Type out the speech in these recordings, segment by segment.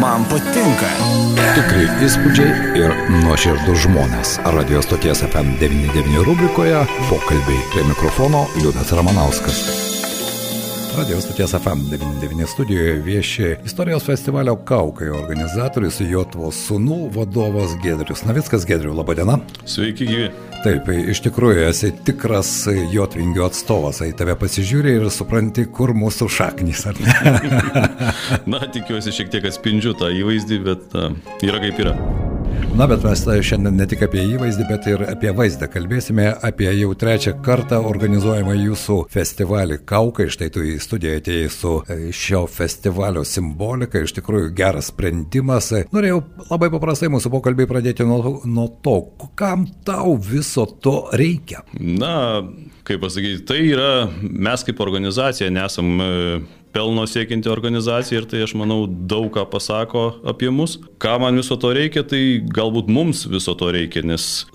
Man patinka. Tikrai įspūdžiai ir nuoširdus žmonės. Radio stoties FM99 rubrikoje pokalbiai prie mikrofono Liudas Ramanauskas. Radio stoties FM99 studijoje vieši istorijos festivalio Kaukai organizatorius Jotvos sūnų vadovas Gedrius Navickas. Gedriu, laba diena. Sveiki, gyvi. Taip, iš tikrųjų esi tikras Jotvingio atstovas, į tave pasižiūri ir supranti, kur mūsų šaknys, ar ne? Na, tikiuosi šiek tiek atspindžiu tą įvaizdį, bet na, yra kaip yra. Na, bet mes šiandien ne tik apie įvaizdį, bet ir apie vaizdą kalbėsime, apie jau trečią kartą organizuojamą jūsų festivalį Kaukai. Štai tu į studiją atėjai su e, šio festivalio simbolika, iš tikrųjų geras sprendimas. Norėjau labai paprastai mūsų pokalbį pradėti nuo, nuo to, kam tau viso to reikia. Na, kaip pasakyti, tai yra, mes kaip organizacija nesam e, pelno siekinti organizacija ir tai aš manau daug ką pasako apie mus. Ką man viso to reikia, tai galbūt mums viso to reikia, nes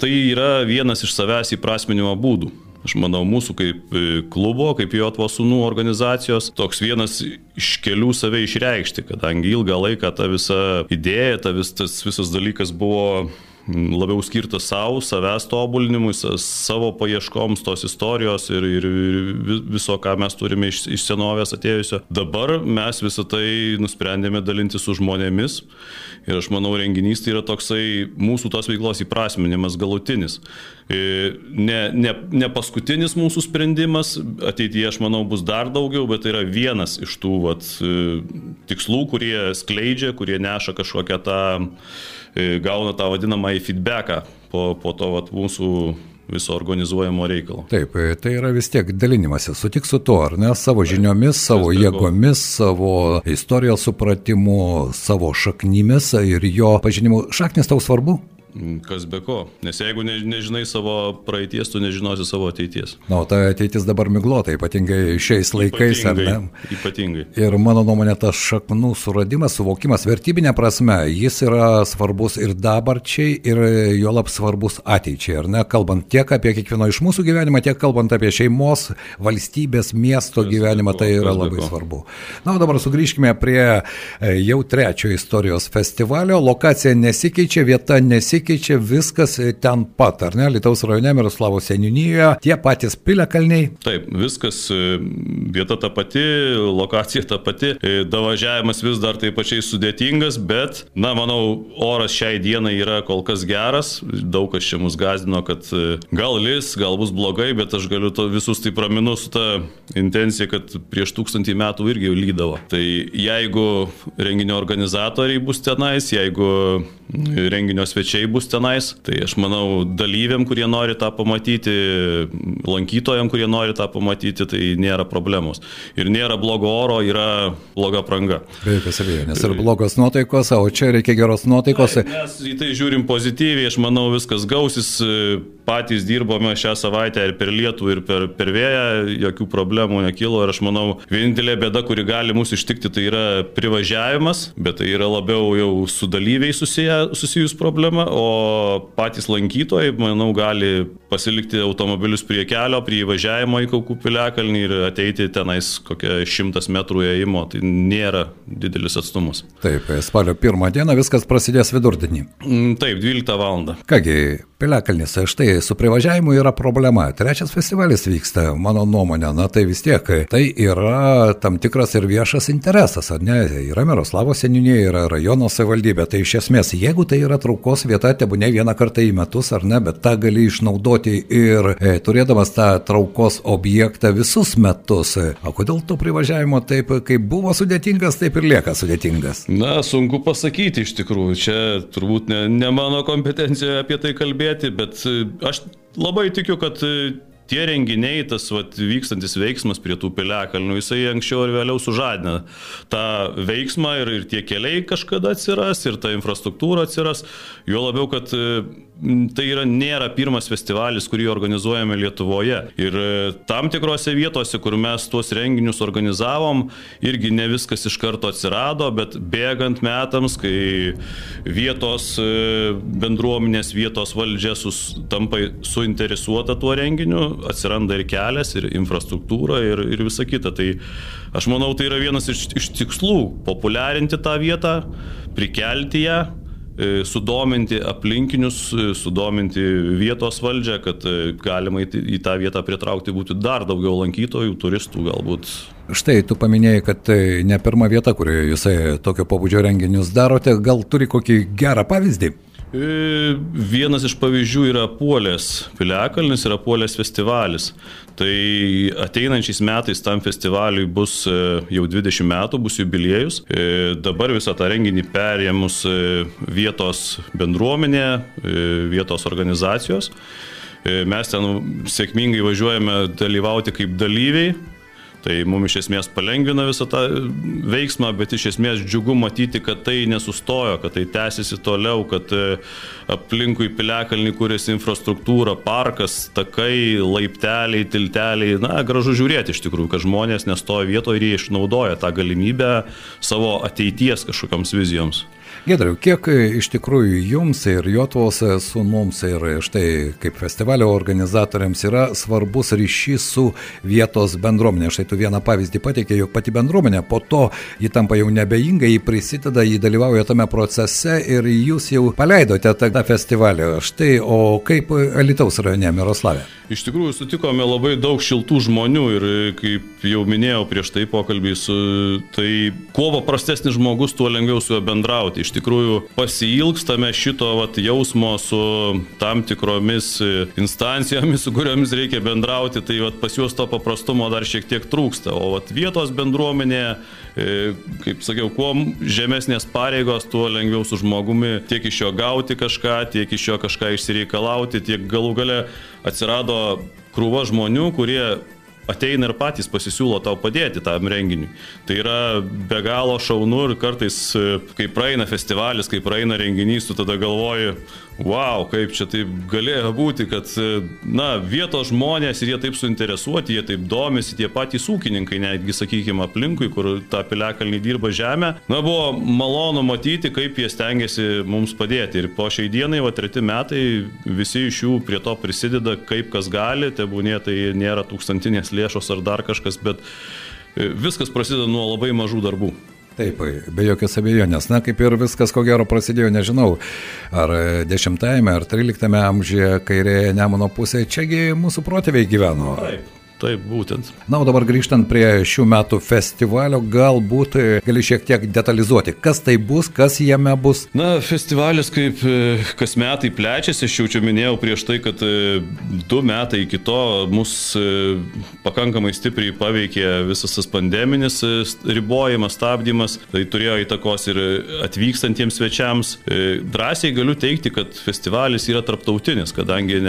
tai yra vienas iš savęs įprasminimo būdų. Aš manau, mūsų kaip e, klubo, kaip Jotvo sūnų organizacijos, toks vienas iš kelių save išreikšti, kadangi ilgą laiką ta visa idėja, ta vis, tas visas dalykas buvo labiau skirtas savo, savęs tobulinimui, savo paieškoms tos istorijos ir, ir viso, ką mes turime iš, iš senovės atėjusio. Dabar mes visą tai nusprendėme dalinti su žmonėmis ir aš manau, renginys tai yra toksai mūsų tos veiklos įprasminimas galutinis. E, ne, ne, ne paskutinis mūsų sprendimas, ateityje aš manau bus dar daugiau, bet tai yra vienas iš tų vat, e, tikslų, kurie skleidžia, kurie neša kažkokią tą E, gauna tą vadinamąjį feedbacką po, po to vat, mūsų viso organizuojamo reikalo. Taip, tai yra vis tiek dalinimasis, sutik su tuo, ar ne, savo žiniomis, savo jėgomis, savo istorijos supratimu, savo šaknymis ir jo pažinimu. Šaknis tau svarbu? Kas be ko. Nes jeigu ne, nežinai savo praeities, tu nežinosi savo ateities. Na, o ta ateitis dabar miglota, ypatingai šiais laikais, ypatingai, ar ne? Ypatingai. Ir mano nuomonė, tas šaknų suradimas, suvokimas vertybinė prasme, jis yra svarbus ir dabarčiai, ir juolap svarbus ateičiai, ar ne? Kalbant tiek apie kiekvieno iš mūsų gyvenimą, tiek kalbant apie šeimos, valstybės, miesto kas gyvenimą, tai yra labai svarbu. Na, o dabar sugrįžkime prie e, jau trečio istorijos festivalio. Lokacija nesikeičia, vieta nesikeičia nesikeičia, viskas ten pat, ar ne, Lietuvos rajone, Miroslavo seniūnijoje, tie patys piliakalniai. Taip, viskas, e, vieta ta pati, lokacija ta pati, e, davažiavimas vis dar taip pačiai sudėtingas, bet, na, manau, oras šiai dienai yra kol kas geras, daug kas čia mus gazdino, kad e, gal lis, gal bus blogai, bet aš galiu to visus taip raminu su ta intencija, kad prieš tūkstantį metų irgi lydavo. Tai jeigu renginio organizatoriai bus tenais, jeigu renginio svečiai bus bus tenais. Tai aš manau, dalyviam, kurie nori tą pamatyti, lankytojam, kurie nori tą pamatyti, tai nėra problemos. Ir nėra blogo oro, yra bloga pranga. Be jokios abejonės. Ir blogos nuotaikos, o čia reikia geros nuotaikos. Tai mes į tai žiūrim pozityviai, aš manau, viskas gausis. Patys dirbome šią savaitę ir per lietų, ir per, per vėją, jokių problemų nekilo. Ir aš manau, vienintelė bėda, kuri gali mūsų ištikti, tai yra privažiavimas, bet tai yra labiau jau su dalyviai susiję, susijus problema, o patys lankytojai, manau, gali pasilikti automobilius prie kelio, prie įvažiavimo į Kaukų piliakalnį ir ateiti tenais kokią šimtas metrų ėjimo. Tai nėra didelis atstumas. Taip, spalio pirmą dieną viskas prasidės vidurdienį. Mm, taip, 12 val. Kągi, Piliakalnis, štai su privažiavimu yra problema. Trečias festivalis vyksta, mano nuomonė, na tai vis tiek, tai yra tam tikras ir viešas interesas, ar ne? Yra Miroslavo seninė, yra rajono savivaldybė. Tai iš esmės, jeigu tai yra traukos vieta, tebu ne vieną kartą į metus, ar ne, bet tą gali išnaudoti ir e, turėdamas tą traukos objektą visus metus. O kodėl to privažiavimo taip, kaip buvo sudėtingas, taip ir lieka sudėtingas? Na, sunku pasakyti iš tikrųjų. Čia turbūt ne, ne mano kompetencija apie tai kalbėti bet aš labai tikiu, kad e, tie renginiai, tas vat, vykstantis veiksmas prie tų piliakalnių, jisai anksčiau ir vėliau sužadina tą veiksmą ir, ir tie keliai kažkada atsiras, ir ta infrastruktūra atsiras. Jo labiau, kad e, tai yra, nėra pirmas festivalis, kurį organizuojame Lietuvoje. Ir e, tam tikrose vietose, kur mes tuos renginius organizavom, irgi ne viskas iš karto atsirado, bet bėgant metams, kai vietos e, bendruomenės, vietos valdžia sus, tampa suinteresuota tuo renginiu, atsiranda ir kelias, ir infrastruktūra, ir, ir visa kita. Tai aš manau, tai yra vienas iš, iš tikslų - populiarinti tą vietą, prikelti ją sudominti aplinkinius, e, sudominti vietos valdžią, kad e, galima į tą vietą pritraukti būtų dar daugiau lankytojų, turistų galbūt. Štai tu paminėjai, kad tai ne pirma vieta, kurioje jūs tokio pobūdžio renginius darote, gal turi kokį gerą pavyzdį? Vienas iš pavyzdžių yra Puolės Piliakalnis, yra Puolės festivalis. Tai ateinančiais metais tam festivaliui bus e, jau 20 metų, bus jubiliejus. E, dabar visą tą renginį perėmus e, vietos bendruomenė, vietos organizacijos. Mes ten sėkmingai važiuojame dalyvauti kaip dalyviai Tai mums iš esmės palengvina visą tą veiksmą, bet iš esmės džiugu matyti, kad tai nesustojo, kad tai tęsiasi toliau, kad e, aplinkui piliakalnį kūrėsi infrastruktūra, parkas, takai, laipteliai, tilteliai. Na, gražu žiūrėti iš tikrųjų, kad žmonės nestoja vietoje ir jie išnaudoja tą galimybę savo ateities kažkokiams vizijoms. Gedriu, kiek iš tikrųjų jums ir Jotvos sunums ir štai kaip festivalio organizatoriams yra svarbus ryšys su vietos bendruomenė. Štai tu vieną pavyzdį pateikė, jog pati bendruomenė po to ji tampa jau nebeinga, ji prisideda, ji dalyvauja tame procese ir jūs jau paleidote tą festivalį. Štai, o kaip Alitaus rajone Miroslavė? Iš tikrųjų sutikome labai daug šiltų žmonių ir kaip jau minėjau prieš tai pokalbį su, tai kuo paprastesnis žmogus, tuo lengviau su juo bendrauti. Iš tikrųjų pasilgstame šito vat, jausmo su tam tikromis instancijomis, su kuriomis reikia bendrauti, tai vat, pas juos to paprastumo dar šiek tiek trūksta. O vat, vietos bendruomenė, e, kaip sakiau, kuo žemesnės pareigos, tuo lengviau su žmogumi tiek iš jo gauti kažką, tiek iš jo kažką išsireikalauti, tiek galų gale atsirado krūva žmonių, kurie ateina ir patys pasisiūlo tau padėti tam renginiui. Tai yra be galo šaunu ir kartais, kai praeina festivalis, kai praeina renginys, tu tada galvoji, wow, kaip čia taip galėjo būti, kad, na, vietos žmonės ir jie taip suinteresuoti, jie taip domisi, tie patys ūkininkai, netgi, sakykime, aplinkui, kur tą piliakalnį dirba žemę. Na, buvo malonu matyti, kaip jie stengiasi mums padėti. Ir po šiai dienai, va, treti metai, visi iš jų prie to prisideda, kaip kas gali, tebūnė tai nėra tūkstantinės lėšos ar dar kažkas, bet e, viskas prasideda nuo labai mažų darbų. Taip, be jokios abejonės. Na, kaip ir viskas, ko gero, prasidėjo, nežinau, ar 10-ame, ar 13-ame amžiuje kairėje Nemuno pusėje, čiagi mūsų protėviai gyveno. Taip. Taip, būtent. Na, o dabar grįžtant prie šių metų festivalio, galbūt gali šiek tiek detalizuoti, kas tai bus, kas jame bus. Na, festivalis kaip e, kas metai plečiasi, aš jau čia minėjau prieš tai, kad e, du metai iki to mus e, pakankamai stipriai paveikė visas tas pandeminis ribojimas, stabdymas, tai turėjo įtakos ir atvykstantiems svečiams. Drąsiai galiu teikti, kad festivalis yra tarptautinis, kadangi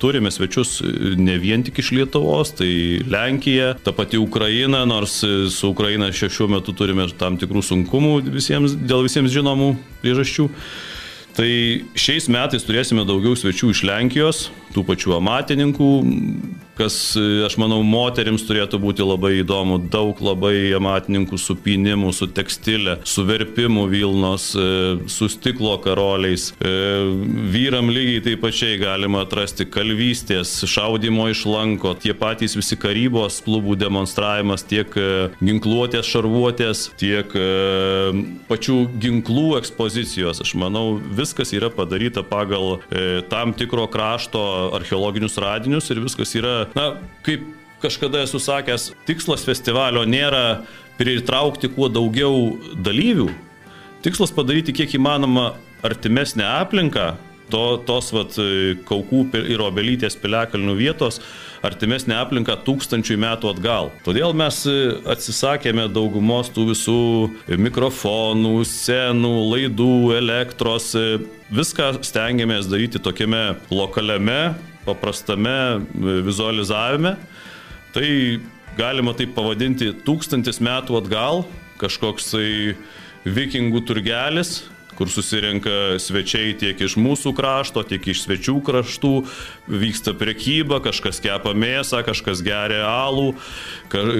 turime svečius ne vien tik iš Lietuvos, tai tai Lenkija, ta pati Ukraina, nors su Ukraina šiuo metu turime tam tikrų sunkumų visiems, dėl visiems žinomų priežasčių. Tai šiais metais turėsime daugiau svečių iš Lenkijos, tų pačių amatininkų, kas, e, aš manau, moterims turėtų būti labai įdomu. Daug labai amatininkų su pinimu, su tekstilė, su verpimu Vilnos, e, su stiklo karoliais. E, vyram lygiai taip pačiai galima atrasti kalvystės, šaudimo iš lanko, tie patys visi karybos klubų demonstravimas, tiek ginkluotės šarvuotės, tiek pačių ginklų ekspozicijos. Aš manau, viskas yra padaryta pagal tam tikro krašto archeologinius radinius ir viskas yra Na, kaip kažkada esu sakęs, tikslas festivalio nėra pritraukti kuo daugiau dalyvių. Tikslas padaryti kiek įmanoma artimesnę aplinką, to, tos vat, kaukų ir obelytės piliakalnių vietos, artimesnę aplinką tūkstančių metų atgal. Todėl mes atsisakėme daugumos tų visų mikrofonų, scenų, laidų, elektros. Viską stengiamės daryti tokiame lokaliame paprastame e, vizualizavime, tai galima taip pavadinti tūkstantis metų atgal, kažkoks tai vikingų turgelis, kur susirenka svečiai tiek iš mūsų krašto, tiek iš svečių kraštų, vyksta priekyba, kažkas kepa mėsą, kažkas geria alų,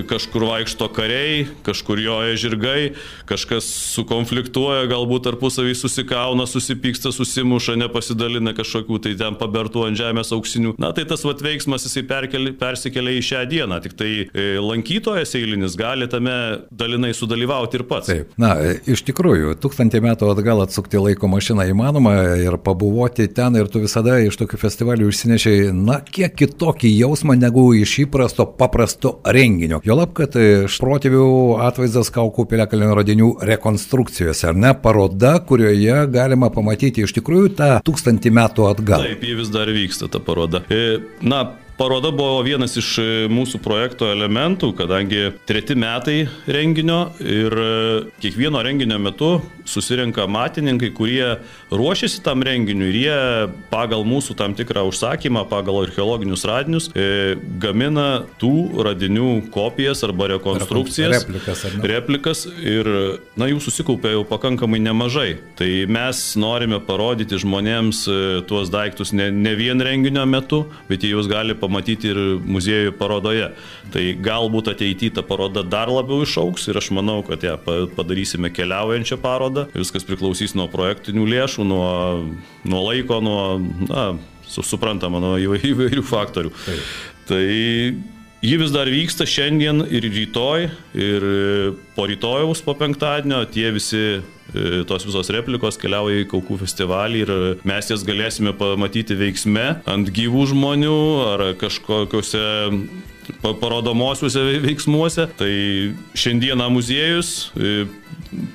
kažkur vaikšto kariai, kažkur joja žirgai, kažkas sukonfliktuoja, galbūt tarpusavį susikauna, susipyksta, susimuša, nepasidalina kažkokių tai ten pabertų ant žemės auksinių. Na tai tas vat veiksmas jisai perkeli, persikelia į šią dieną, tik tai e, lankytojas eilinis gali tame dalinai sudalyvauti ir pats. Taip, na, e, iš tikrųjų, tūkstantį metų atgal atsukti laiko mašiną įmanoma ir pabuvoti ten ir tu visada iš tokių festivalių išsinešiai, na, kiek kitokį jausmą negu iš įprasto paprasto renginio. Jolab, kad iš protėvių atvaizdas Kaukų piliakalnio radinių rekonstrukcijose, ar ne, paroda, kurioje galima pamatyti iš tikrųjų tą tūkstantį metų atgal. Taip, jie vis dar vyksta ta paroda. E, na, paroda buvo vienas iš e, mūsų projekto elementų, kadangi treti metai renginio ir e, kiekvieno renginio metu susirenka matininkai, kurie ruošiasi tam renginiui ir jie pagal mūsų tam tikrą užsakymą, pagal archeologinius radinius, e, gamina tų radinių kopijas arba rekonstrukcijas. Replikas, replikas ir, na, jų susikaupė jau pakankamai nemažai. Tai mes norime parodyti žmonėms tuos daiktus ne, ne vien renginio metu, bet jie juos gali pamatyti pamatyti ir muziejų parodoje. Tai galbūt ateityje ta paroda dar labiau išauks ir aš manau, kad ją padarysime keliaujančią parodą. Viskas priklausys nuo projektinių lėšų, nuo, nuo laiko, nuo, na, suprantama, nuo įvairių faktorių. Taip. Tai Ji vis dar vyksta šiandien ir rytoj, ir po rytojaus po penktadienio tie visi tos visos replikos keliauja į Kaukų festivalį ir mes jas galėsime pamatyti veiksme ant gyvų žmonių ar kažkokiuose parodomosiuose veiksmuose. Tai šiandieną muziejus, e,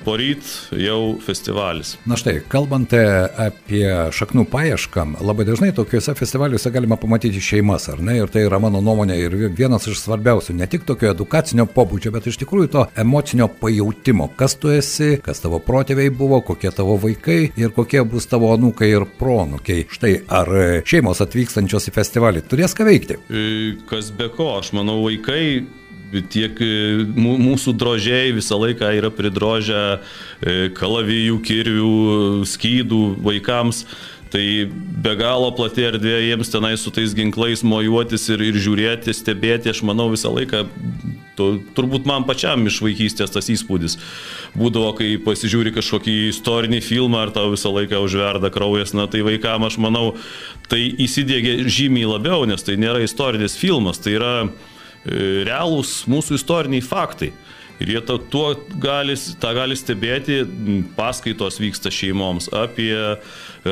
poryt jau festivalis. Na štai, kalbant apie šaknų paiešką, labai dažnai tokiuose festivaliuose galima pamatyti šeimas, ar ne? Ir tai yra mano nuomonė ir vienas iš svarbiausių, ne tik tokio edukacinio pobūdžio, bet iš tikrųjų to emocinio pajūtimo, kas tu esi, kas tavo protėviai buvo, kokie tavo vaikai ir kokie bus tavo anūkai ir pronukiai. Štai, ar šeimos atvykstančios į festivalį turės ką veikti? E, kas be ko, aš manau, vaikai tiek e, mūsų drožiai visą laiką yra pridrožę e, kalavijų, kirvių, skydų vaikams. Tai be galo plati erdvė jiems tenai su tais ginklais mojuotis ir, ir žiūrėti, stebėti, aš manau visą laiką, to, turbūt man pačiam iš vaikystės tas įspūdis būdavo, kai pasižiūri kažkokį istorinį filmą ar tau visą laiką užverda kraujas, na tai vaikam aš manau, tai įsidėgė žymiai labiau, nes tai nėra istorinis filmas, tai yra realūs mūsų istoriniai faktai. Ir jie to, tuo gali, tą gali stebėti, paskaitos vyksta šeimoms apie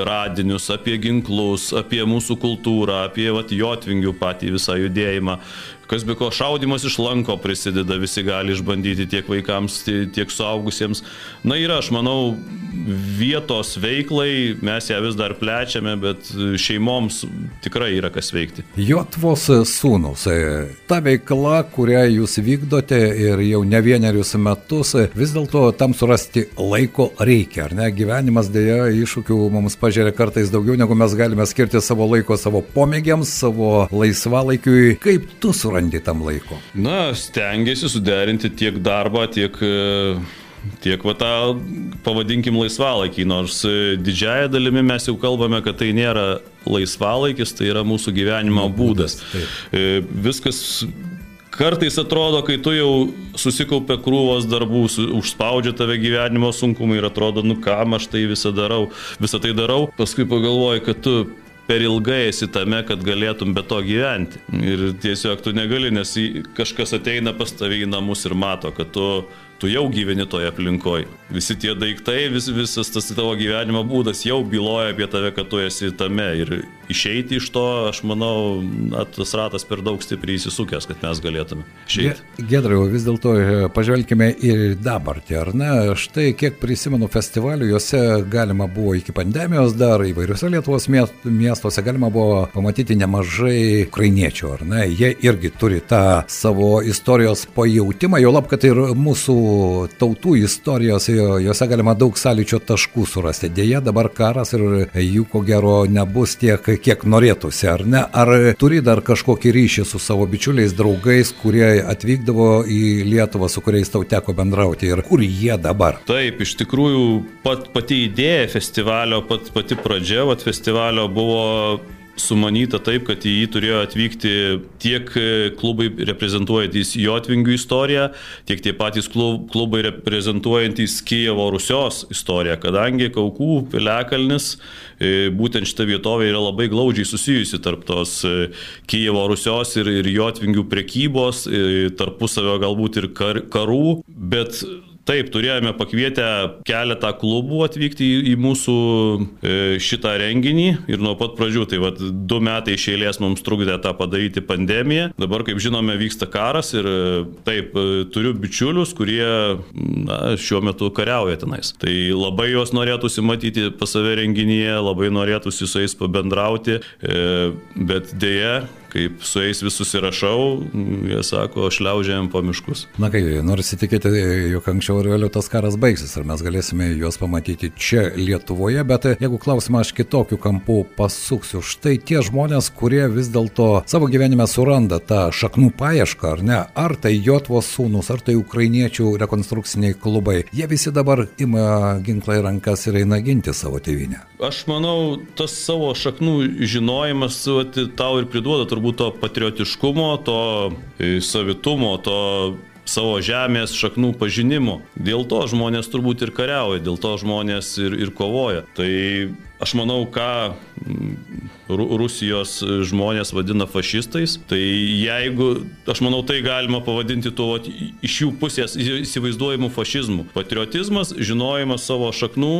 radinius, apie ginklus, apie mūsų kultūrą, apie vat, jotvingių patį visą judėjimą. Kas be ko šaudimas iš lanko prisideda, visi gali išbandyti tiek vaikams, tiek suaugusiems. Na ir aš manau, vietos veiklai mes ją vis dar plečiame, bet šeimoms tikrai yra kas veikti. Jotvos sūnus, ta veikla, kurią jūs vykdote ir jau ne vienerius metus, vis dėlto tam surasti laiko reikia, ar ne? Gyvenimas dėja iššūkių mums pažiūrė kartais daugiau, negu mes galime skirti savo laiko savo pomėgiams, savo laisvalaikiui. Kaip tu surandi tam laiko? Na, stengiasi suderinti tiek darbą, tiek e, tiek va tą, pavadinkim, laisvalaikį, nors e, didžiaja dalimi mes jau kalbame, kad tai nėra laisvalaikis, tai yra mūsų gyvenimo būdas. būdas e, Viskas kartais atrodo, kai tu jau susikaupė krūvos darbų, užspaudžia tave gyvenimo sunkumai ir atrodo, nu kam aš tai visą darau, visą tai darau, paskui pagalvoji, kad tu per ilgai esi tame, kad galėtum be to gyventi. Ir tiesiog tu negali, nes kažkas ateina pas tavį į namus ir mato, kad tu tu jau gyveni toje aplinkoje. Visi tie daiktai, vis, visas tas tavo gyvenimo būdas jau byloja apie tave, kad tu esi tame. Ir išeiti iš to, aš manau, na, tas ratas per daug stipriai įsisukęs, kad mes galėtume išeiti. Gedriau, vis dėlto e, pažvelkime ir dabartį, ar ne? Štai kiek prisimenu festivalių, juose galima buvo iki pandemijos dar įvairiuose Lietuvos miestuose galima buvo pamatyti nemažai ukrainiečių, ar ne? Jie irgi turi tą savo istorijos pajūtimą, jau lab, kad ir mūsų tautų istorijos, juose galima daug sąlyčio taškų surasti. Deja, dabar karas ir jų ko gero nebus tiek, kiek norėtųsi, ar ne? Ar turi dar kažkokį ryšį su savo bičiuliais, draugais, kurie atvykdavo į Lietuvą, su kuriais tau teko bendrauti ir kur jie dabar? Taip, iš tikrųjų pat, pati idėja festivalio, pat, pati pradžia vat, festivalio buvo sumanyta taip, kad į jį turėjo atvykti tiek klubai reprezentuojantys Jotvingių istoriją, tiek tie patys klubai reprezentuojantys Kijevo Rusios istoriją, kadangi Kaukų piliakalnis, e, būtent šita vietovė yra labai glaudžiai susijusi tarp tos e, Kijevo Rusios ir, ir Jotvingių prekybos, e, tarpusavio galbūt ir kar, karų, bet Taip, turėjome pakvietę keletą klubų atvykti į, į mūsų e, šitą renginį ir nuo pat pradžių, tai vad du metai iš eilės mums trukdė tą padaryti pandemiją. Dabar, kaip žinome, vyksta karas ir e, taip, e, turiu bičiulius, kurie na, šiuo metu kariauja tenais. Tai labai juos norėtųsi matyti pas save renginyje, labai norėtųsi su jais pabendrauti, bet dėja, kaip su jais vis susirašau, jie sako, šliaužiam po miškus. Na kai, nors įtikėti, jog anksčiau ar vėliau tas karas baigsis, ar mes galėsime juos pamatyti čia Lietuvoje, bet jeigu klausimą aš kitokiu kampu pasuksiu, štai tie žmonės, kurie vis dėlto savo gyvenime suranda tą šaknų paiešką, ar ne, ar tai Jotvos sūnus, ar tai ukrainiečių rekonstrukciniai klubai, jie visi dabar ima ginklą į rankas ir eina ginti savo tėvynę. Aš manau, tas savo šaknų žinojimas tau ir priduoda turbūt turbūt to patriotiškumo, to e, savitumo, to savo žemės šaknų pažinimo. Dėl to žmonės turbūt ir kariauja, dėl to žmonės ir, ir kovoja. Tai aš manau, ką Rusijos žmonės vadina fašistais. Tai jeigu, aš manau, tai galima pavadinti tuo vat, iš jų pusės įsivaizduojimų fašizmų. Patriotizmas, žinojimas savo šaknų,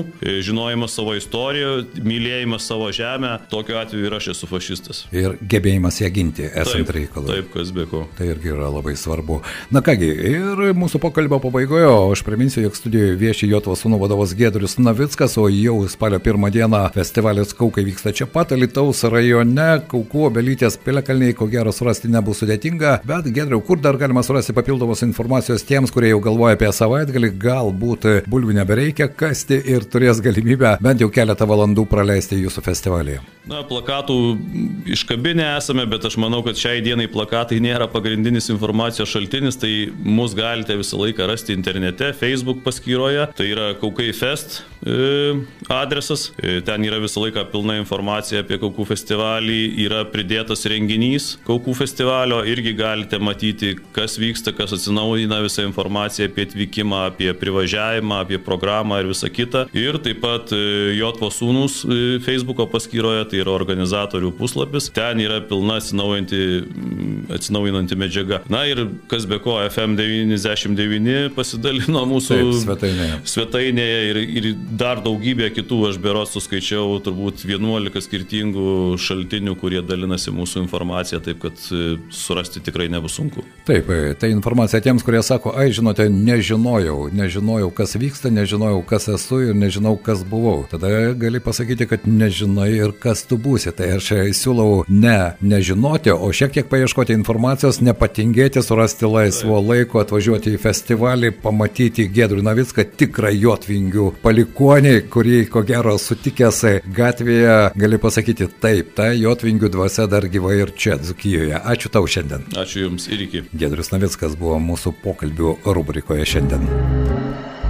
žinojimas savo istorijų, mylėjimas savo žemę, tokiu atveju ir aš esu fašistas. Ir gebėjimas ją ginti, esant taip, reikalui. Taip, kas be ko. Tai irgi yra labai svarbu. Na kągi, ir mūsų pokalbio pabaigoje, aš priminsiu, jog studijoje vieši Jotvos sūnų vadovas Gedrius Navickas, o jau spalio pirmą dieną festivalis Kaukai vyksta čia pat, Alitaus rajone Kaukų obelytės piliakalniai ko gero surasti nebus sudėtinga, bet Gedriau, kur dar galima surasti papildomos informacijos tiems, kurie jau galvoja apie savaitgalį, galbūt bulvių nebereikia kasti ir turės galimybę bent jau keletą valandų praleisti jūsų festivalyje. Na, plakatų iškabinę esame, bet aš manau, kad šiai dienai plakatai nėra pagrindinis informacijos šaltinis, tai mus galite visą laiką rasti internete, Facebook paskyroje, tai yra Kaukai Fest e, adresas, e, ten yra visą laiką pilna informacija apie Kaukų festivalį yra pridėtas renginys Kaukų festivalio, irgi galite matyti, kas vyksta, kas atsinaujina visą informaciją apie atvykimą, apie privažiavimą, apie programą ir visą kitą. Ir taip pat e, Jotvo sūnus e, Facebook'o paskyroje, tai yra organizatorių puslapis, ten yra pilna atsinaujinanti, atsinaujinanti medžiaga. Na ir kas be ko, FM99 pasidalino mūsų taip, svetainėje. svetainėje ir, ir dar daugybė kitų, aš beros suskaičiau turbūt 11 skirtingų šaltinių, kurie dalinasi mūsų informaciją, taip kad e, surasti tikrai nebus sunku. Taip, e, tai informacija tiems, kurie sako, ai, žinote, nežinojau, nežinojau, kas vyksta, nežinojau, kas esu ir nežinau, kas buvau. Tada gali pasakyti, kad nežinai ir kas tu būsi. Tai aš siūlau ne nežinoti, o šiek tiek paieškoti informacijos, nepatingėti, surasti laisvo laiko, atvažiuoti į festivalį, pamatyti Gedrų Navicką, tikrą Jotvingių palikonį, kurį ko gero sutikęs gatvėje gali pasakyti, Taip, ta Jotvingių dvasia dar gyva ir čia, Dzukijoje. Ačiū tau šiandien. Ačiū Jums ir iki. Gedrius Navickas buvo mūsų pokalbių rubrikoje šiandien.